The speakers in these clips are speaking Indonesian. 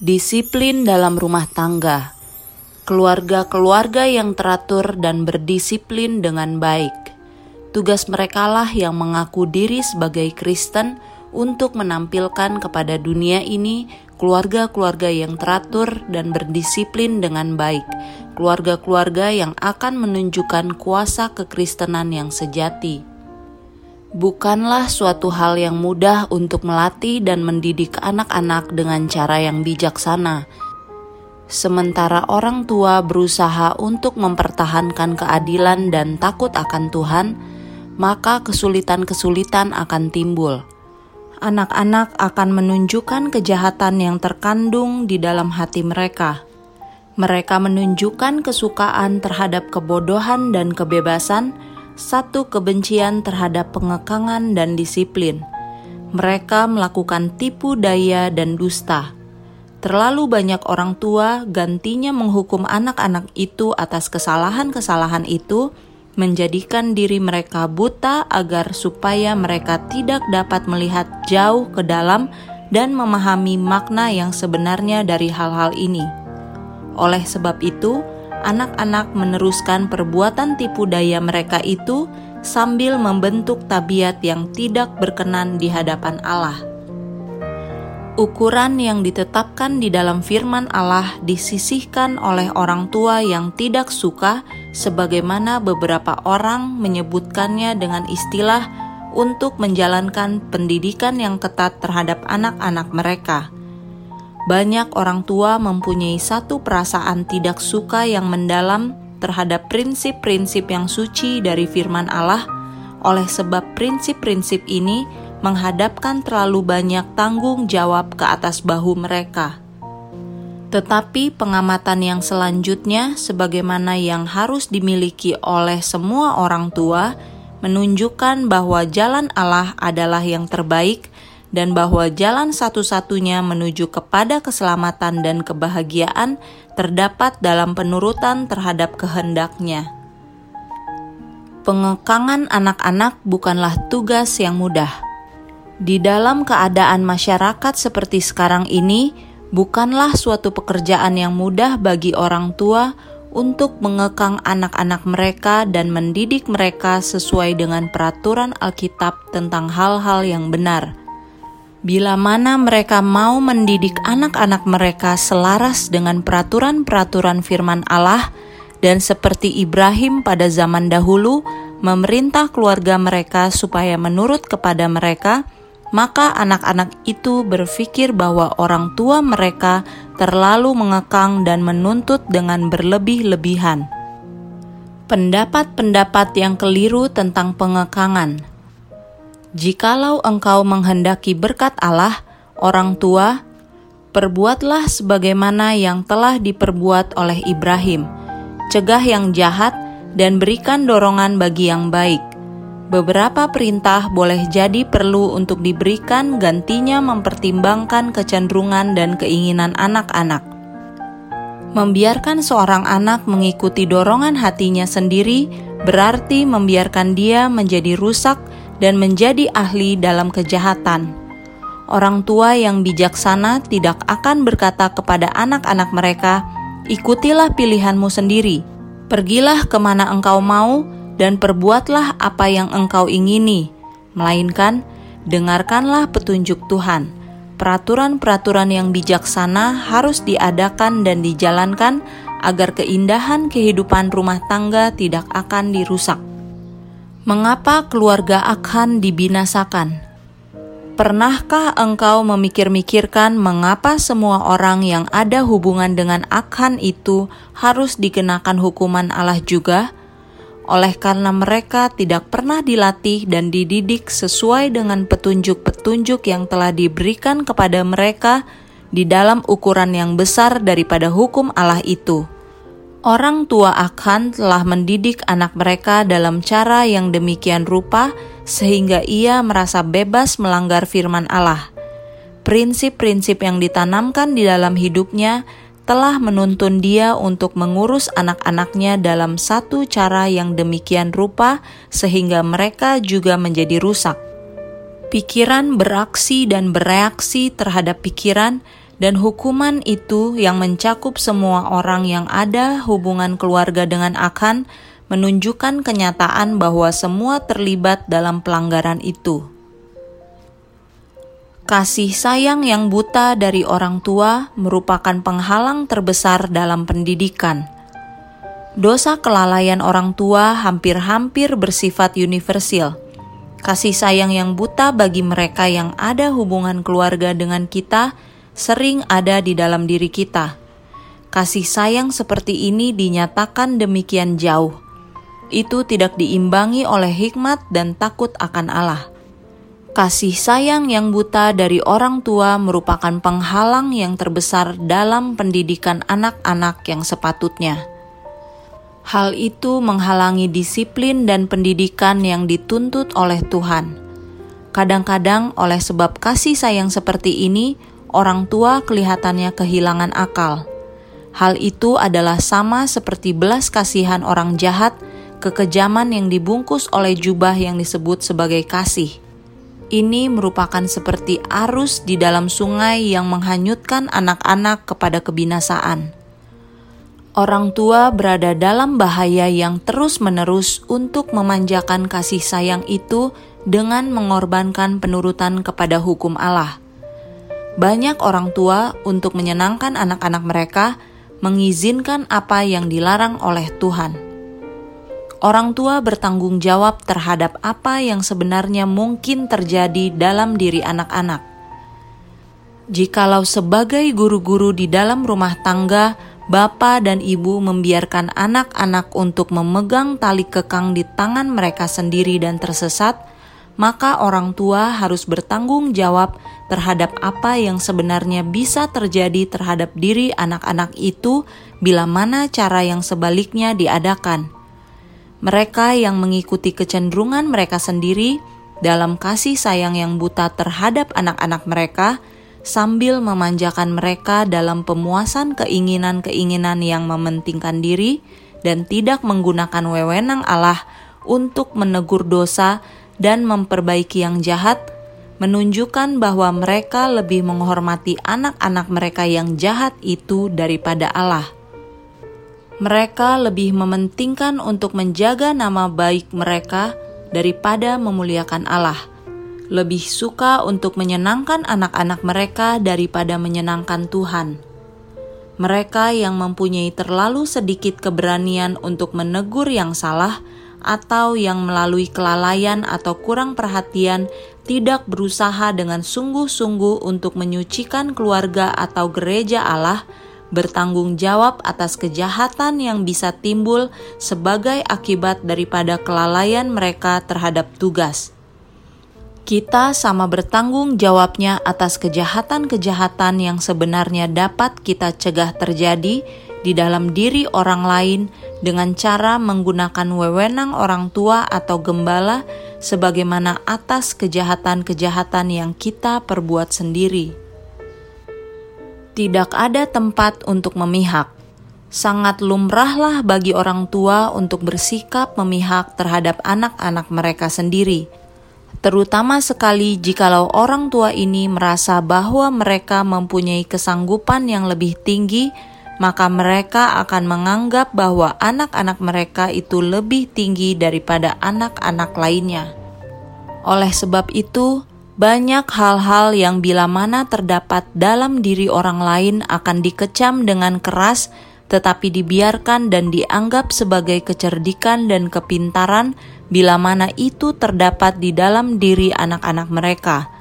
Disiplin dalam rumah tangga. Keluarga-keluarga yang teratur dan berdisiplin dengan baik. Tugas merekalah yang mengaku diri sebagai Kristen untuk menampilkan kepada dunia ini keluarga-keluarga yang teratur dan berdisiplin dengan baik, keluarga-keluarga yang akan menunjukkan kuasa kekristenan yang sejati bukanlah suatu hal yang mudah untuk melatih dan mendidik anak-anak dengan cara yang bijaksana. Sementara orang tua berusaha untuk mempertahankan keadilan dan takut akan Tuhan, maka kesulitan-kesulitan akan timbul. Anak-anak akan menunjukkan kejahatan yang terkandung di dalam hati mereka. Mereka menunjukkan kesukaan terhadap kebodohan dan kebebasan satu kebencian terhadap pengekangan dan disiplin. Mereka melakukan tipu daya dan dusta. Terlalu banyak orang tua gantinya menghukum anak-anak itu atas kesalahan-kesalahan itu, menjadikan diri mereka buta agar supaya mereka tidak dapat melihat jauh ke dalam dan memahami makna yang sebenarnya dari hal-hal ini. Oleh sebab itu, anak-anak meneruskan perbuatan tipu daya mereka itu sambil membentuk tabiat yang tidak berkenan di hadapan Allah. Ukuran yang ditetapkan di dalam firman Allah disisihkan oleh orang tua yang tidak suka, sebagaimana beberapa orang menyebutkannya dengan istilah untuk menjalankan pendidikan yang ketat terhadap anak-anak mereka banyak orang tua mempunyai satu perasaan tidak suka yang mendalam terhadap prinsip-prinsip yang suci dari firman Allah, oleh sebab prinsip-prinsip ini menghadapkan terlalu banyak tanggung jawab ke atas bahu mereka. Tetapi pengamatan yang selanjutnya, sebagaimana yang harus dimiliki oleh semua orang tua, menunjukkan bahwa jalan Allah adalah yang terbaik dan bahwa jalan satu-satunya menuju kepada keselamatan dan kebahagiaan terdapat dalam penurutan terhadap kehendaknya. Pengekangan anak-anak bukanlah tugas yang mudah. Di dalam keadaan masyarakat seperti sekarang ini, bukanlah suatu pekerjaan yang mudah bagi orang tua untuk mengekang anak-anak mereka dan mendidik mereka sesuai dengan peraturan Alkitab tentang hal-hal yang benar Bila mana mereka mau mendidik anak-anak mereka selaras dengan peraturan-peraturan firman Allah, dan seperti Ibrahim pada zaman dahulu memerintah keluarga mereka supaya menurut kepada mereka, maka anak-anak itu berpikir bahwa orang tua mereka terlalu mengekang dan menuntut dengan berlebih-lebihan. Pendapat-pendapat yang keliru tentang pengekangan Jikalau engkau menghendaki berkat Allah, orang tua, perbuatlah sebagaimana yang telah diperbuat oleh Ibrahim. Cegah yang jahat dan berikan dorongan bagi yang baik. Beberapa perintah boleh jadi perlu untuk diberikan gantinya mempertimbangkan kecenderungan dan keinginan anak-anak. Membiarkan seorang anak mengikuti dorongan hatinya sendiri berarti membiarkan dia menjadi rusak dan menjadi ahli dalam kejahatan. Orang tua yang bijaksana tidak akan berkata kepada anak-anak mereka, "Ikutilah pilihanmu sendiri, pergilah ke mana engkau mau, dan perbuatlah apa yang engkau ingini." Melainkan, dengarkanlah petunjuk Tuhan. Peraturan-peraturan yang bijaksana harus diadakan dan dijalankan agar keindahan kehidupan rumah tangga tidak akan dirusak. Mengapa keluarga akan dibinasakan? Pernahkah engkau memikir-mikirkan mengapa semua orang yang ada hubungan dengan Akhan itu harus dikenakan hukuman Allah juga? Oleh karena mereka tidak pernah dilatih dan dididik sesuai dengan petunjuk-petunjuk yang telah diberikan kepada mereka di dalam ukuran yang besar daripada hukum Allah itu. Orang tua akan telah mendidik anak mereka dalam cara yang demikian rupa sehingga ia merasa bebas melanggar firman Allah. Prinsip-prinsip yang ditanamkan di dalam hidupnya telah menuntun dia untuk mengurus anak-anaknya dalam satu cara yang demikian rupa sehingga mereka juga menjadi rusak. Pikiran beraksi dan bereaksi terhadap pikiran dan hukuman itu yang mencakup semua orang yang ada hubungan keluarga dengan akan menunjukkan kenyataan bahwa semua terlibat dalam pelanggaran itu. Kasih sayang yang buta dari orang tua merupakan penghalang terbesar dalam pendidikan. Dosa kelalaian orang tua hampir-hampir bersifat universal. Kasih sayang yang buta bagi mereka yang ada hubungan keluarga dengan kita sering ada di dalam diri kita. Kasih sayang seperti ini dinyatakan demikian jauh. Itu tidak diimbangi oleh hikmat dan takut akan Allah. Kasih sayang yang buta dari orang tua merupakan penghalang yang terbesar dalam pendidikan anak-anak yang sepatutnya. Hal itu menghalangi disiplin dan pendidikan yang dituntut oleh Tuhan. Kadang-kadang, oleh sebab kasih sayang seperti ini, orang tua kelihatannya kehilangan akal. Hal itu adalah sama seperti belas kasihan orang jahat, kekejaman yang dibungkus oleh jubah yang disebut sebagai kasih. Ini merupakan seperti arus di dalam sungai yang menghanyutkan anak-anak kepada kebinasaan. Orang tua berada dalam bahaya yang terus-menerus untuk memanjakan kasih sayang itu dengan mengorbankan penurutan kepada hukum Allah. Banyak orang tua, untuk menyenangkan anak-anak mereka, mengizinkan apa yang dilarang oleh Tuhan. Orang tua bertanggung jawab terhadap apa yang sebenarnya mungkin terjadi dalam diri anak-anak. Jikalau sebagai guru-guru di dalam rumah tangga, bapak dan ibu membiarkan anak-anak untuk memegang tali kekang di tangan mereka sendiri dan tersesat, maka orang tua harus bertanggung jawab terhadap apa yang sebenarnya bisa terjadi terhadap diri anak-anak itu bila mana cara yang sebaliknya diadakan. Mereka yang mengikuti kecenderungan mereka sendiri dalam kasih sayang yang buta terhadap anak-anak mereka sambil memanjakan mereka dalam pemuasan keinginan-keinginan yang mementingkan diri dan tidak menggunakan wewenang Allah untuk menegur dosa dan memperbaiki yang jahat, menunjukkan bahwa mereka lebih menghormati anak-anak mereka yang jahat itu daripada Allah. Mereka lebih mementingkan untuk menjaga nama baik mereka daripada memuliakan Allah. Lebih suka untuk menyenangkan anak-anak mereka daripada menyenangkan Tuhan. Mereka yang mempunyai terlalu sedikit keberanian untuk menegur yang salah atau yang melalui kelalaian atau kurang perhatian tidak berusaha dengan sungguh-sungguh untuk menyucikan keluarga atau gereja Allah, bertanggung jawab atas kejahatan yang bisa timbul sebagai akibat daripada kelalaian mereka terhadap tugas. Kita sama bertanggung jawabnya atas kejahatan-kejahatan yang sebenarnya dapat kita cegah terjadi di dalam diri orang lain dengan cara menggunakan wewenang orang tua atau gembala sebagaimana atas kejahatan-kejahatan yang kita perbuat sendiri. Tidak ada tempat untuk memihak. Sangat lumrahlah bagi orang tua untuk bersikap memihak terhadap anak-anak mereka sendiri, terutama sekali jikalau orang tua ini merasa bahwa mereka mempunyai kesanggupan yang lebih tinggi maka mereka akan menganggap bahwa anak-anak mereka itu lebih tinggi daripada anak-anak lainnya. Oleh sebab itu, banyak hal-hal yang bila mana terdapat dalam diri orang lain akan dikecam dengan keras, tetapi dibiarkan dan dianggap sebagai kecerdikan dan kepintaran bila mana itu terdapat di dalam diri anak-anak mereka.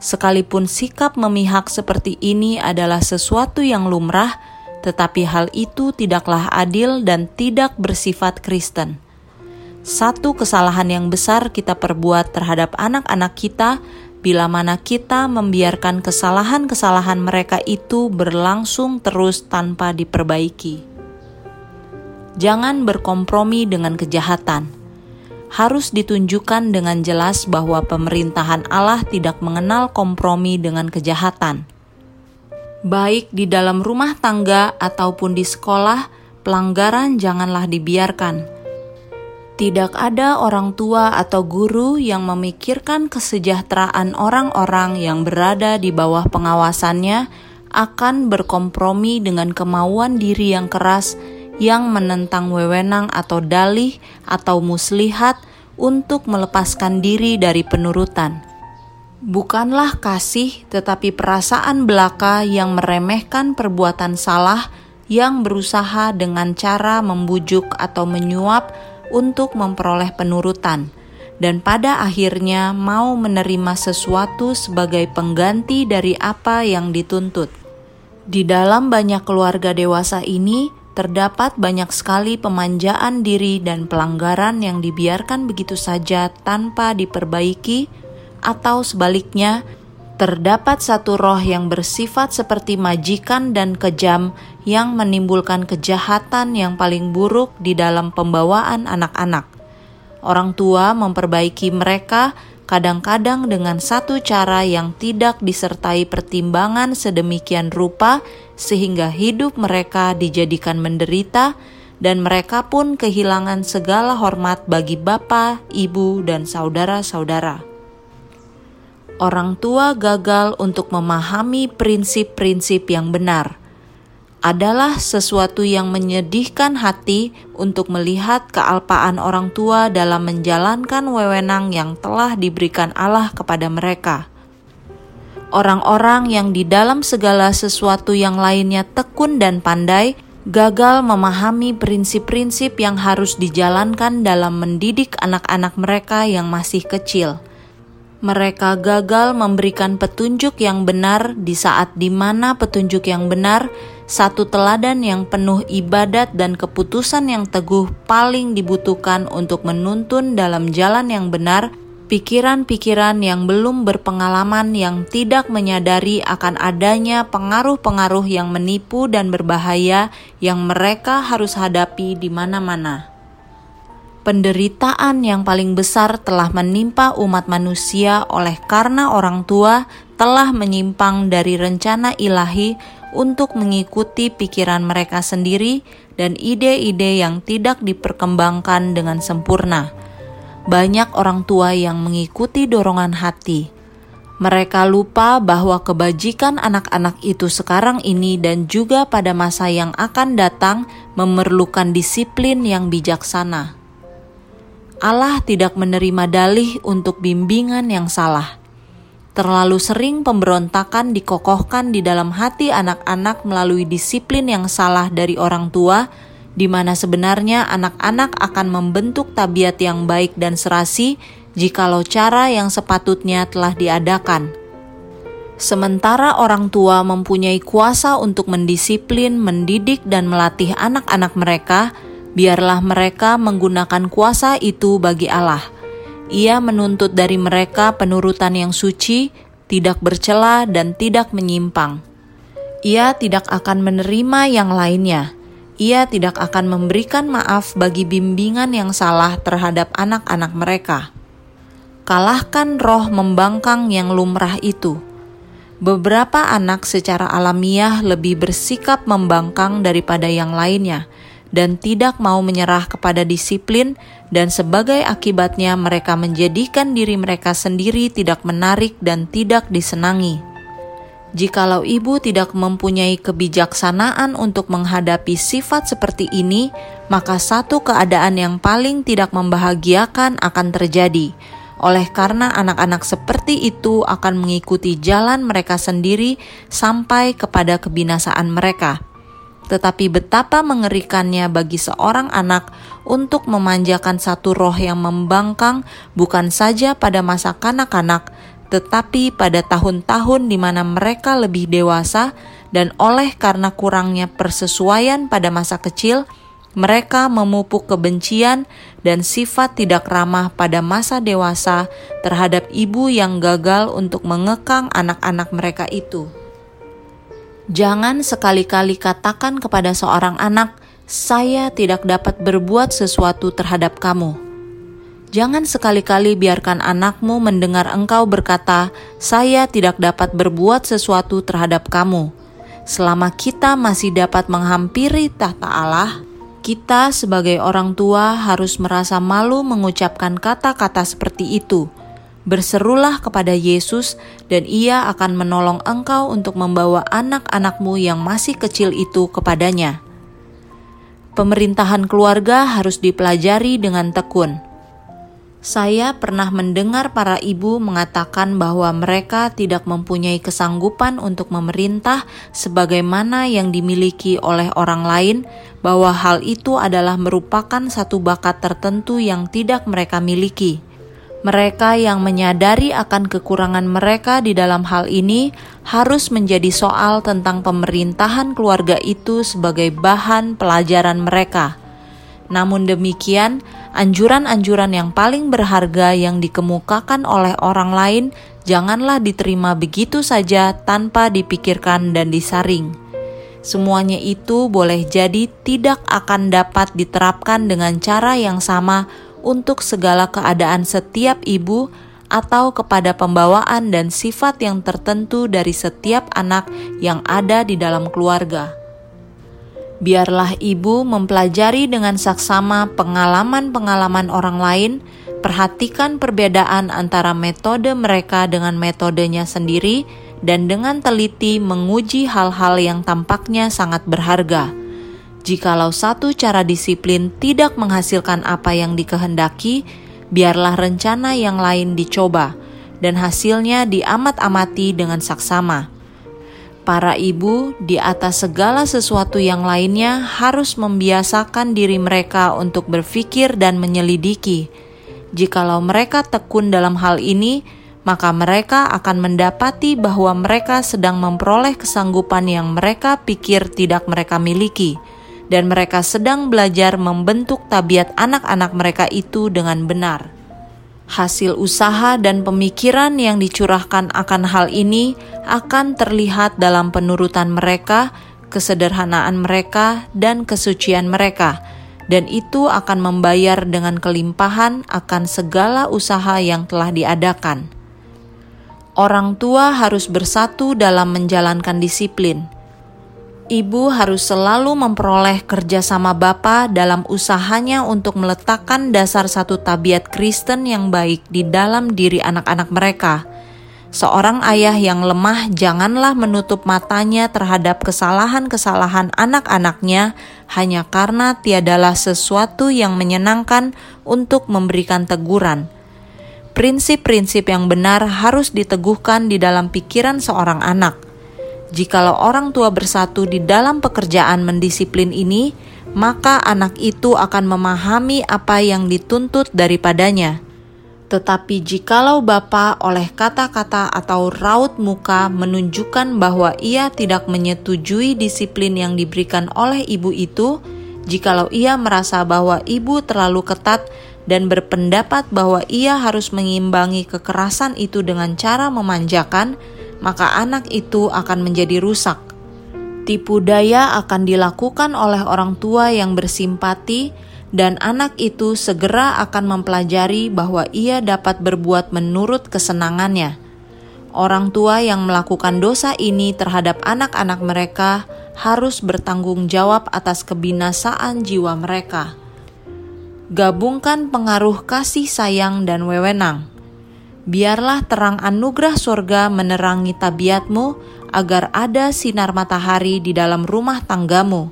Sekalipun sikap memihak seperti ini adalah sesuatu yang lumrah, tetapi hal itu tidaklah adil dan tidak bersifat Kristen. Satu kesalahan yang besar kita perbuat terhadap anak-anak kita bila mana kita membiarkan kesalahan-kesalahan mereka itu berlangsung terus tanpa diperbaiki. Jangan berkompromi dengan kejahatan. Harus ditunjukkan dengan jelas bahwa pemerintahan Allah tidak mengenal kompromi dengan kejahatan baik di dalam rumah tangga ataupun di sekolah, pelanggaran janganlah dibiarkan. Tidak ada orang tua atau guru yang memikirkan kesejahteraan orang-orang yang berada di bawah pengawasannya akan berkompromi dengan kemauan diri yang keras yang menentang wewenang atau dalih atau muslihat untuk melepaskan diri dari penurutan. Bukanlah kasih, tetapi perasaan belaka yang meremehkan perbuatan salah yang berusaha dengan cara membujuk atau menyuap untuk memperoleh penurutan, dan pada akhirnya mau menerima sesuatu sebagai pengganti dari apa yang dituntut. Di dalam banyak keluarga dewasa ini, terdapat banyak sekali pemanjaan diri dan pelanggaran yang dibiarkan begitu saja tanpa diperbaiki atau sebaliknya, terdapat satu roh yang bersifat seperti majikan dan kejam yang menimbulkan kejahatan yang paling buruk di dalam pembawaan anak-anak. Orang tua memperbaiki mereka kadang-kadang dengan satu cara yang tidak disertai pertimbangan sedemikian rupa, sehingga hidup mereka dijadikan menderita, dan mereka pun kehilangan segala hormat bagi bapa, ibu, dan saudara-saudara orang tua gagal untuk memahami prinsip-prinsip yang benar adalah sesuatu yang menyedihkan hati untuk melihat kealpaan orang tua dalam menjalankan wewenang yang telah diberikan Allah kepada mereka. Orang-orang yang di dalam segala sesuatu yang lainnya tekun dan pandai gagal memahami prinsip-prinsip yang harus dijalankan dalam mendidik anak-anak mereka yang masih kecil mereka gagal memberikan petunjuk yang benar di saat di mana petunjuk yang benar, satu teladan yang penuh ibadat dan keputusan yang teguh paling dibutuhkan untuk menuntun dalam jalan yang benar, pikiran-pikiran yang belum berpengalaman yang tidak menyadari akan adanya pengaruh-pengaruh yang menipu dan berbahaya yang mereka harus hadapi di mana-mana penderitaan yang paling besar telah menimpa umat manusia oleh karena orang tua telah menyimpang dari rencana ilahi untuk mengikuti pikiran mereka sendiri dan ide-ide yang tidak diperkembangkan dengan sempurna. Banyak orang tua yang mengikuti dorongan hati. Mereka lupa bahwa kebajikan anak-anak itu sekarang ini dan juga pada masa yang akan datang memerlukan disiplin yang bijaksana. Allah tidak menerima dalih untuk bimbingan yang salah. Terlalu sering pemberontakan dikokohkan di dalam hati anak-anak melalui disiplin yang salah dari orang tua, di mana sebenarnya anak-anak akan membentuk tabiat yang baik dan serasi jikalau cara yang sepatutnya telah diadakan. Sementara orang tua mempunyai kuasa untuk mendisiplin, mendidik, dan melatih anak-anak mereka, biarlah mereka menggunakan kuasa itu bagi Allah. Ia menuntut dari mereka penurutan yang suci, tidak bercela, dan tidak menyimpang. Ia tidak akan menerima yang lainnya. Ia tidak akan memberikan maaf bagi bimbingan yang salah terhadap anak-anak mereka. Kalahkan roh membangkang yang lumrah itu. Beberapa anak secara alamiah lebih bersikap membangkang daripada yang lainnya dan tidak mau menyerah kepada disiplin, dan sebagai akibatnya mereka menjadikan diri mereka sendiri tidak menarik dan tidak disenangi. Jikalau ibu tidak mempunyai kebijaksanaan untuk menghadapi sifat seperti ini, maka satu keadaan yang paling tidak membahagiakan akan terjadi. Oleh karena anak-anak seperti itu akan mengikuti jalan mereka sendiri sampai kepada kebinasaan mereka tetapi betapa mengerikannya bagi seorang anak untuk memanjakan satu roh yang membangkang bukan saja pada masa kanak-kanak, tetapi pada tahun-tahun di mana mereka lebih dewasa dan oleh karena kurangnya persesuaian pada masa kecil, mereka memupuk kebencian dan sifat tidak ramah pada masa dewasa terhadap ibu yang gagal untuk mengekang anak-anak mereka itu. Jangan sekali-kali katakan kepada seorang anak, "Saya tidak dapat berbuat sesuatu terhadap kamu." Jangan sekali-kali biarkan anakmu mendengar engkau berkata, "Saya tidak dapat berbuat sesuatu terhadap kamu." Selama kita masih dapat menghampiri tahta Allah, kita sebagai orang tua harus merasa malu mengucapkan kata-kata seperti itu Berserulah kepada Yesus, dan Ia akan menolong engkau untuk membawa anak-anakmu yang masih kecil itu kepadanya. Pemerintahan keluarga harus dipelajari dengan tekun. Saya pernah mendengar para ibu mengatakan bahwa mereka tidak mempunyai kesanggupan untuk memerintah sebagaimana yang dimiliki oleh orang lain, bahwa hal itu adalah merupakan satu bakat tertentu yang tidak mereka miliki. Mereka yang menyadari akan kekurangan mereka di dalam hal ini harus menjadi soal tentang pemerintahan keluarga itu sebagai bahan pelajaran mereka. Namun demikian, anjuran-anjuran yang paling berharga yang dikemukakan oleh orang lain janganlah diterima begitu saja tanpa dipikirkan dan disaring. Semuanya itu boleh jadi tidak akan dapat diterapkan dengan cara yang sama untuk segala keadaan setiap ibu atau kepada pembawaan dan sifat yang tertentu dari setiap anak yang ada di dalam keluarga. Biarlah ibu mempelajari dengan saksama pengalaman-pengalaman orang lain, perhatikan perbedaan antara metode mereka dengan metodenya sendiri, dan dengan teliti menguji hal-hal yang tampaknya sangat berharga Jikalau satu cara disiplin tidak menghasilkan apa yang dikehendaki, biarlah rencana yang lain dicoba, dan hasilnya diamat-amati dengan saksama. Para ibu, di atas segala sesuatu yang lainnya, harus membiasakan diri mereka untuk berpikir dan menyelidiki. Jikalau mereka tekun dalam hal ini, maka mereka akan mendapati bahwa mereka sedang memperoleh kesanggupan yang mereka pikir tidak mereka miliki dan mereka sedang belajar membentuk tabiat anak-anak mereka itu dengan benar. Hasil usaha dan pemikiran yang dicurahkan akan hal ini akan terlihat dalam penurutan mereka, kesederhanaan mereka, dan kesucian mereka, dan itu akan membayar dengan kelimpahan akan segala usaha yang telah diadakan. Orang tua harus bersatu dalam menjalankan disiplin ibu harus selalu memperoleh kerjasama Bapa dalam usahanya untuk meletakkan dasar satu tabiat Kristen yang baik di dalam diri anak-anak mereka. Seorang ayah yang lemah janganlah menutup matanya terhadap kesalahan-kesalahan anak-anaknya hanya karena tiadalah sesuatu yang menyenangkan untuk memberikan teguran. Prinsip-prinsip yang benar harus diteguhkan di dalam pikiran seorang anak Jikalau orang tua bersatu di dalam pekerjaan mendisiplin ini, maka anak itu akan memahami apa yang dituntut daripadanya. Tetapi jikalau bapa oleh kata-kata atau raut muka menunjukkan bahwa ia tidak menyetujui disiplin yang diberikan oleh ibu itu, jikalau ia merasa bahwa ibu terlalu ketat dan berpendapat bahwa ia harus mengimbangi kekerasan itu dengan cara memanjakan, maka anak itu akan menjadi rusak. Tipu daya akan dilakukan oleh orang tua yang bersimpati, dan anak itu segera akan mempelajari bahwa ia dapat berbuat menurut kesenangannya. Orang tua yang melakukan dosa ini terhadap anak-anak mereka harus bertanggung jawab atas kebinasaan jiwa mereka. Gabungkan pengaruh kasih sayang dan wewenang biarlah terang anugerah sorga menerangi tabiatmu, agar ada sinar matahari di dalam rumah tanggamu.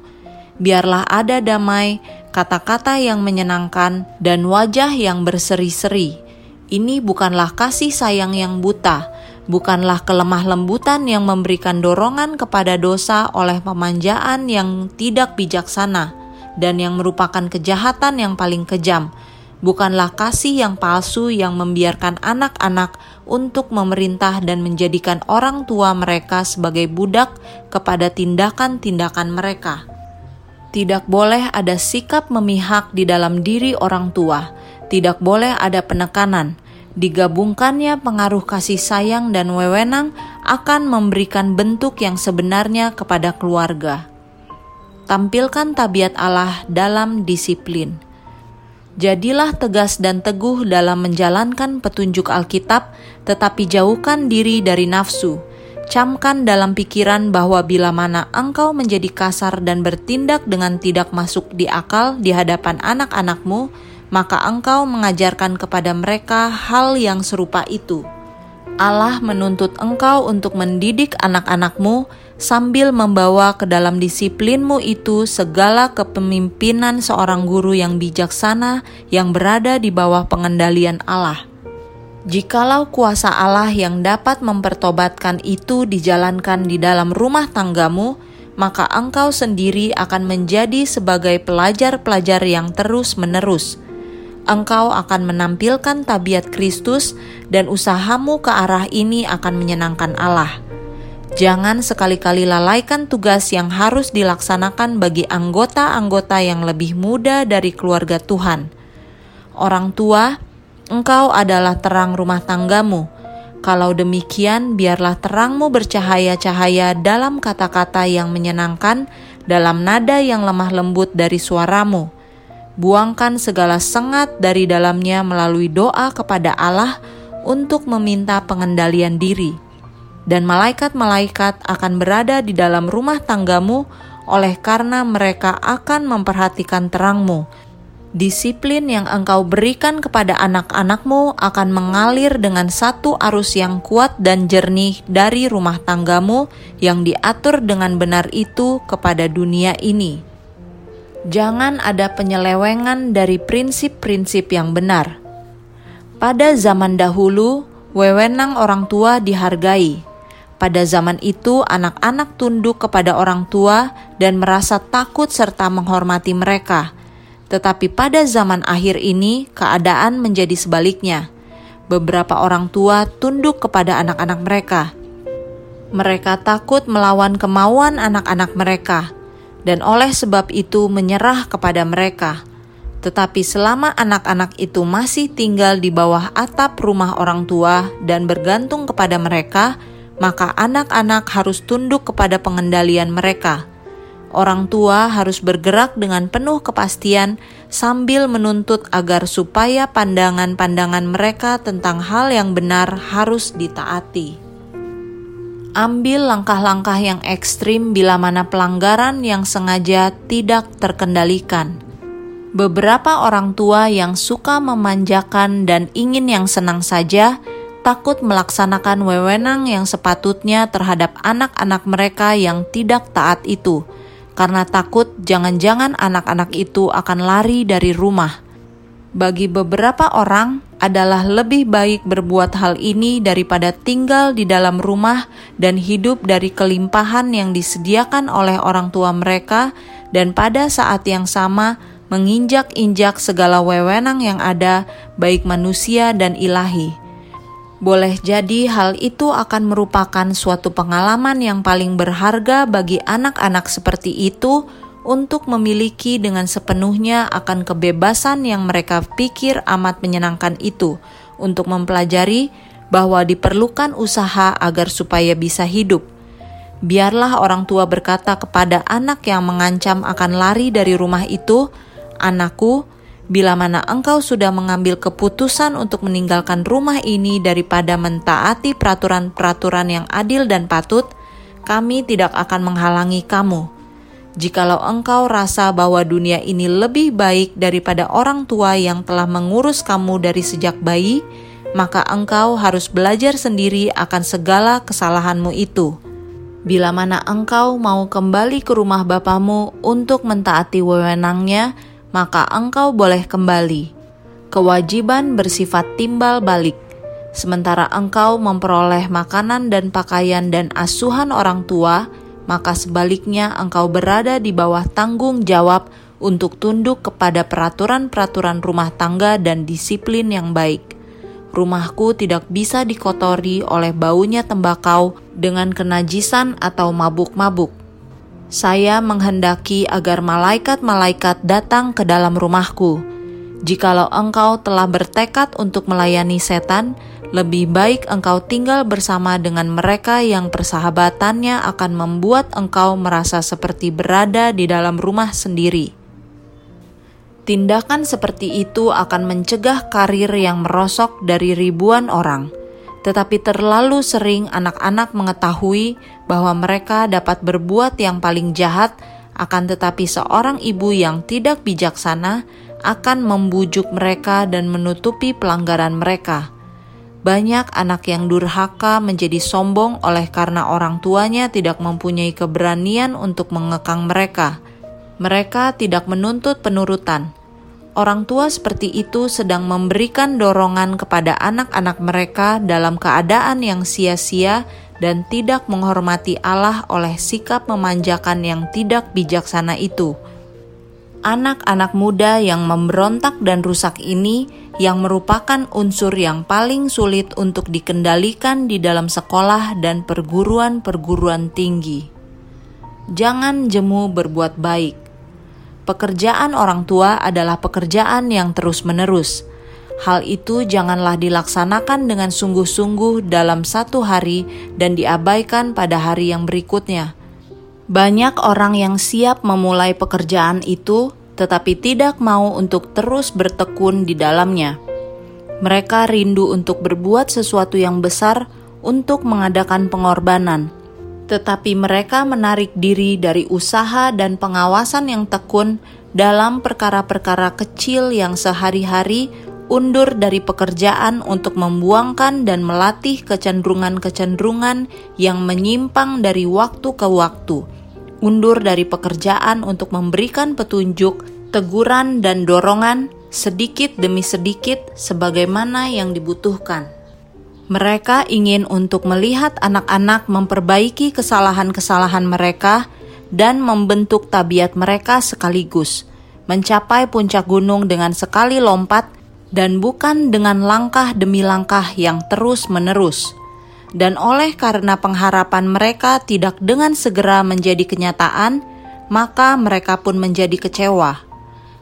Biarlah ada damai, kata-kata yang menyenangkan, dan wajah yang berseri-seri. Ini bukanlah kasih sayang yang buta, bukanlah kelemah lembutan yang memberikan dorongan kepada dosa oleh pemanjaan yang tidak bijaksana, dan yang merupakan kejahatan yang paling kejam bukanlah kasih yang palsu yang membiarkan anak-anak untuk memerintah dan menjadikan orang tua mereka sebagai budak kepada tindakan-tindakan mereka. Tidak boleh ada sikap memihak di dalam diri orang tua, tidak boleh ada penekanan. Digabungkannya pengaruh kasih sayang dan wewenang akan memberikan bentuk yang sebenarnya kepada keluarga. Tampilkan tabiat Allah dalam disiplin Jadilah tegas dan teguh dalam menjalankan petunjuk Alkitab, tetapi jauhkan diri dari nafsu. Camkan dalam pikiran bahwa bila mana engkau menjadi kasar dan bertindak dengan tidak masuk di akal di hadapan anak-anakmu, maka engkau mengajarkan kepada mereka hal yang serupa itu. Allah menuntut engkau untuk mendidik anak-anakmu sambil membawa ke dalam disiplinmu itu segala kepemimpinan seorang guru yang bijaksana yang berada di bawah pengendalian Allah. Jikalau kuasa Allah yang dapat mempertobatkan itu dijalankan di dalam rumah tanggamu, maka engkau sendiri akan menjadi sebagai pelajar-pelajar yang terus-menerus engkau akan menampilkan tabiat Kristus dan usahamu ke arah ini akan menyenangkan Allah. Jangan sekali-kali lalaikan tugas yang harus dilaksanakan bagi anggota-anggota yang lebih muda dari keluarga Tuhan. Orang tua, engkau adalah terang rumah tanggamu. Kalau demikian, biarlah terangmu bercahaya-cahaya dalam kata-kata yang menyenangkan, dalam nada yang lemah lembut dari suaramu buangkan segala sengat dari dalamnya melalui doa kepada Allah untuk meminta pengendalian diri. Dan malaikat-malaikat akan berada di dalam rumah tanggamu oleh karena mereka akan memperhatikan terangmu. Disiplin yang engkau berikan kepada anak-anakmu akan mengalir dengan satu arus yang kuat dan jernih dari rumah tanggamu yang diatur dengan benar itu kepada dunia ini jangan ada penyelewengan dari prinsip-prinsip yang benar. Pada zaman dahulu, wewenang orang tua dihargai. Pada zaman itu, anak-anak tunduk kepada orang tua dan merasa takut serta menghormati mereka. Tetapi pada zaman akhir ini, keadaan menjadi sebaliknya. Beberapa orang tua tunduk kepada anak-anak mereka. Mereka takut melawan kemauan anak-anak mereka dan oleh sebab itu menyerah kepada mereka. Tetapi selama anak-anak itu masih tinggal di bawah atap rumah orang tua dan bergantung kepada mereka, maka anak-anak harus tunduk kepada pengendalian mereka. Orang tua harus bergerak dengan penuh kepastian sambil menuntut agar supaya pandangan-pandangan mereka tentang hal yang benar harus ditaati ambil langkah-langkah yang ekstrim bila mana pelanggaran yang sengaja tidak terkendalikan. Beberapa orang tua yang suka memanjakan dan ingin yang senang saja takut melaksanakan wewenang yang sepatutnya terhadap anak-anak mereka yang tidak taat itu, karena takut jangan-jangan anak-anak itu akan lari dari rumah. Bagi beberapa orang, adalah lebih baik berbuat hal ini daripada tinggal di dalam rumah dan hidup dari kelimpahan yang disediakan oleh orang tua mereka, dan pada saat yang sama menginjak-injak segala wewenang yang ada, baik manusia dan ilahi. Boleh jadi hal itu akan merupakan suatu pengalaman yang paling berharga bagi anak-anak seperti itu untuk memiliki dengan sepenuhnya akan kebebasan yang mereka pikir amat menyenangkan itu, untuk mempelajari bahwa diperlukan usaha agar supaya bisa hidup. Biarlah orang tua berkata kepada anak yang mengancam akan lari dari rumah itu, "Anakku, bila mana engkau sudah mengambil keputusan untuk meninggalkan rumah ini daripada mentaati peraturan-peraturan yang adil dan patut, kami tidak akan menghalangi kamu." Jikalau engkau rasa bahwa dunia ini lebih baik daripada orang tua yang telah mengurus kamu dari sejak bayi, maka engkau harus belajar sendiri akan segala kesalahanmu itu. Bila mana engkau mau kembali ke rumah bapamu untuk mentaati wewenangnya, maka engkau boleh kembali. Kewajiban bersifat timbal balik. Sementara engkau memperoleh makanan dan pakaian dan asuhan orang tua, maka sebaliknya engkau berada di bawah tanggung jawab untuk tunduk kepada peraturan-peraturan rumah tangga dan disiplin yang baik. Rumahku tidak bisa dikotori oleh baunya tembakau dengan kenajisan atau mabuk-mabuk. Saya menghendaki agar malaikat-malaikat datang ke dalam rumahku. Jikalau engkau telah bertekad untuk melayani setan, lebih baik engkau tinggal bersama dengan mereka yang persahabatannya akan membuat engkau merasa seperti berada di dalam rumah sendiri. Tindakan seperti itu akan mencegah karir yang merosok dari ribuan orang, tetapi terlalu sering anak-anak mengetahui bahwa mereka dapat berbuat yang paling jahat, akan tetapi seorang ibu yang tidak bijaksana akan membujuk mereka dan menutupi pelanggaran mereka. Banyak anak yang durhaka menjadi sombong oleh karena orang tuanya tidak mempunyai keberanian untuk mengekang mereka. Mereka tidak menuntut penurutan. Orang tua seperti itu sedang memberikan dorongan kepada anak-anak mereka dalam keadaan yang sia-sia dan tidak menghormati Allah oleh sikap memanjakan yang tidak bijaksana itu. Anak-anak muda yang memberontak dan rusak ini yang merupakan unsur yang paling sulit untuk dikendalikan di dalam sekolah dan perguruan-perguruan tinggi. Jangan jemu berbuat baik. Pekerjaan orang tua adalah pekerjaan yang terus-menerus. Hal itu janganlah dilaksanakan dengan sungguh-sungguh dalam satu hari dan diabaikan pada hari yang berikutnya. Banyak orang yang siap memulai pekerjaan itu, tetapi tidak mau untuk terus bertekun di dalamnya. Mereka rindu untuk berbuat sesuatu yang besar untuk mengadakan pengorbanan, tetapi mereka menarik diri dari usaha dan pengawasan yang tekun dalam perkara-perkara kecil yang sehari-hari undur dari pekerjaan untuk membuangkan dan melatih kecenderungan-kecenderungan yang menyimpang dari waktu ke waktu, undur dari pekerjaan untuk memberikan petunjuk, teguran, dan dorongan sedikit demi sedikit sebagaimana yang dibutuhkan. Mereka ingin untuk melihat anak-anak memperbaiki kesalahan-kesalahan mereka dan membentuk tabiat mereka sekaligus, mencapai puncak gunung dengan sekali lompat dan bukan dengan langkah demi langkah yang terus-menerus. Dan oleh karena pengharapan mereka tidak dengan segera menjadi kenyataan, maka mereka pun menjadi kecewa.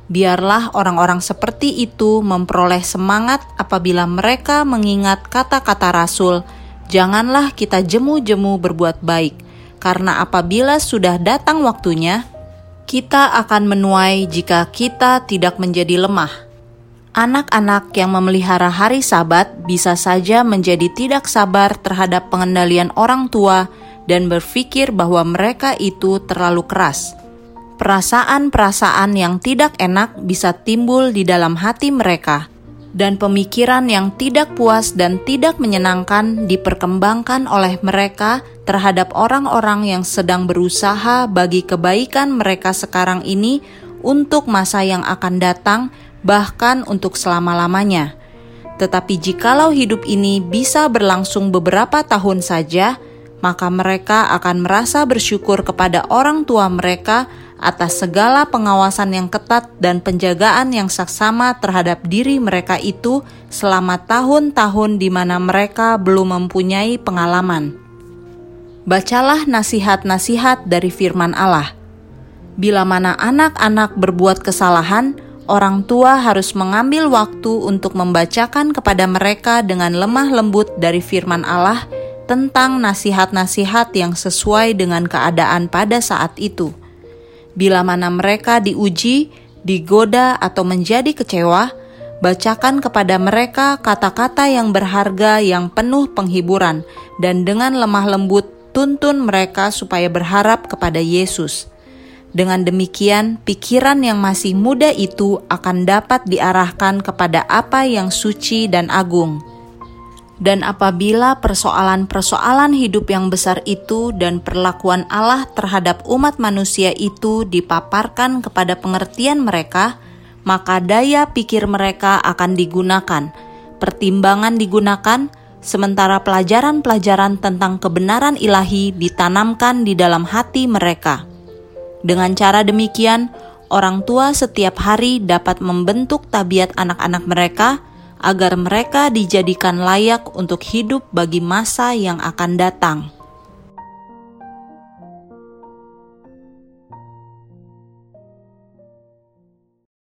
Biarlah orang-orang seperti itu memperoleh semangat apabila mereka mengingat kata-kata Rasul, "Janganlah kita jemu-jemu berbuat baik, karena apabila sudah datang waktunya, kita akan menuai jika kita tidak menjadi lemah." Anak-anak yang memelihara hari Sabat bisa saja menjadi tidak sabar terhadap pengendalian orang tua dan berpikir bahwa mereka itu terlalu keras. Perasaan-perasaan yang tidak enak bisa timbul di dalam hati mereka, dan pemikiran yang tidak puas dan tidak menyenangkan diperkembangkan oleh mereka terhadap orang-orang yang sedang berusaha bagi kebaikan mereka sekarang ini untuk masa yang akan datang bahkan untuk selama-lamanya. Tetapi jikalau hidup ini bisa berlangsung beberapa tahun saja, maka mereka akan merasa bersyukur kepada orang tua mereka atas segala pengawasan yang ketat dan penjagaan yang saksama terhadap diri mereka itu selama tahun-tahun di mana mereka belum mempunyai pengalaman. Bacalah nasihat-nasihat dari firman Allah. Bila mana anak-anak berbuat kesalahan, orang tua harus mengambil waktu untuk membacakan kepada mereka dengan lemah lembut dari firman Allah tentang nasihat-nasihat yang sesuai dengan keadaan pada saat itu. Bila mana mereka diuji, digoda, atau menjadi kecewa, bacakan kepada mereka kata-kata yang berharga yang penuh penghiburan, dan dengan lemah lembut tuntun mereka supaya berharap kepada Yesus. Dengan demikian, pikiran yang masih muda itu akan dapat diarahkan kepada apa yang suci dan agung. Dan apabila persoalan-persoalan hidup yang besar itu dan perlakuan Allah terhadap umat manusia itu dipaparkan kepada pengertian mereka, maka daya pikir mereka akan digunakan, pertimbangan digunakan, sementara pelajaran-pelajaran tentang kebenaran ilahi ditanamkan di dalam hati mereka. Dengan cara demikian, orang tua setiap hari dapat membentuk tabiat anak-anak mereka agar mereka dijadikan layak untuk hidup bagi masa yang akan datang.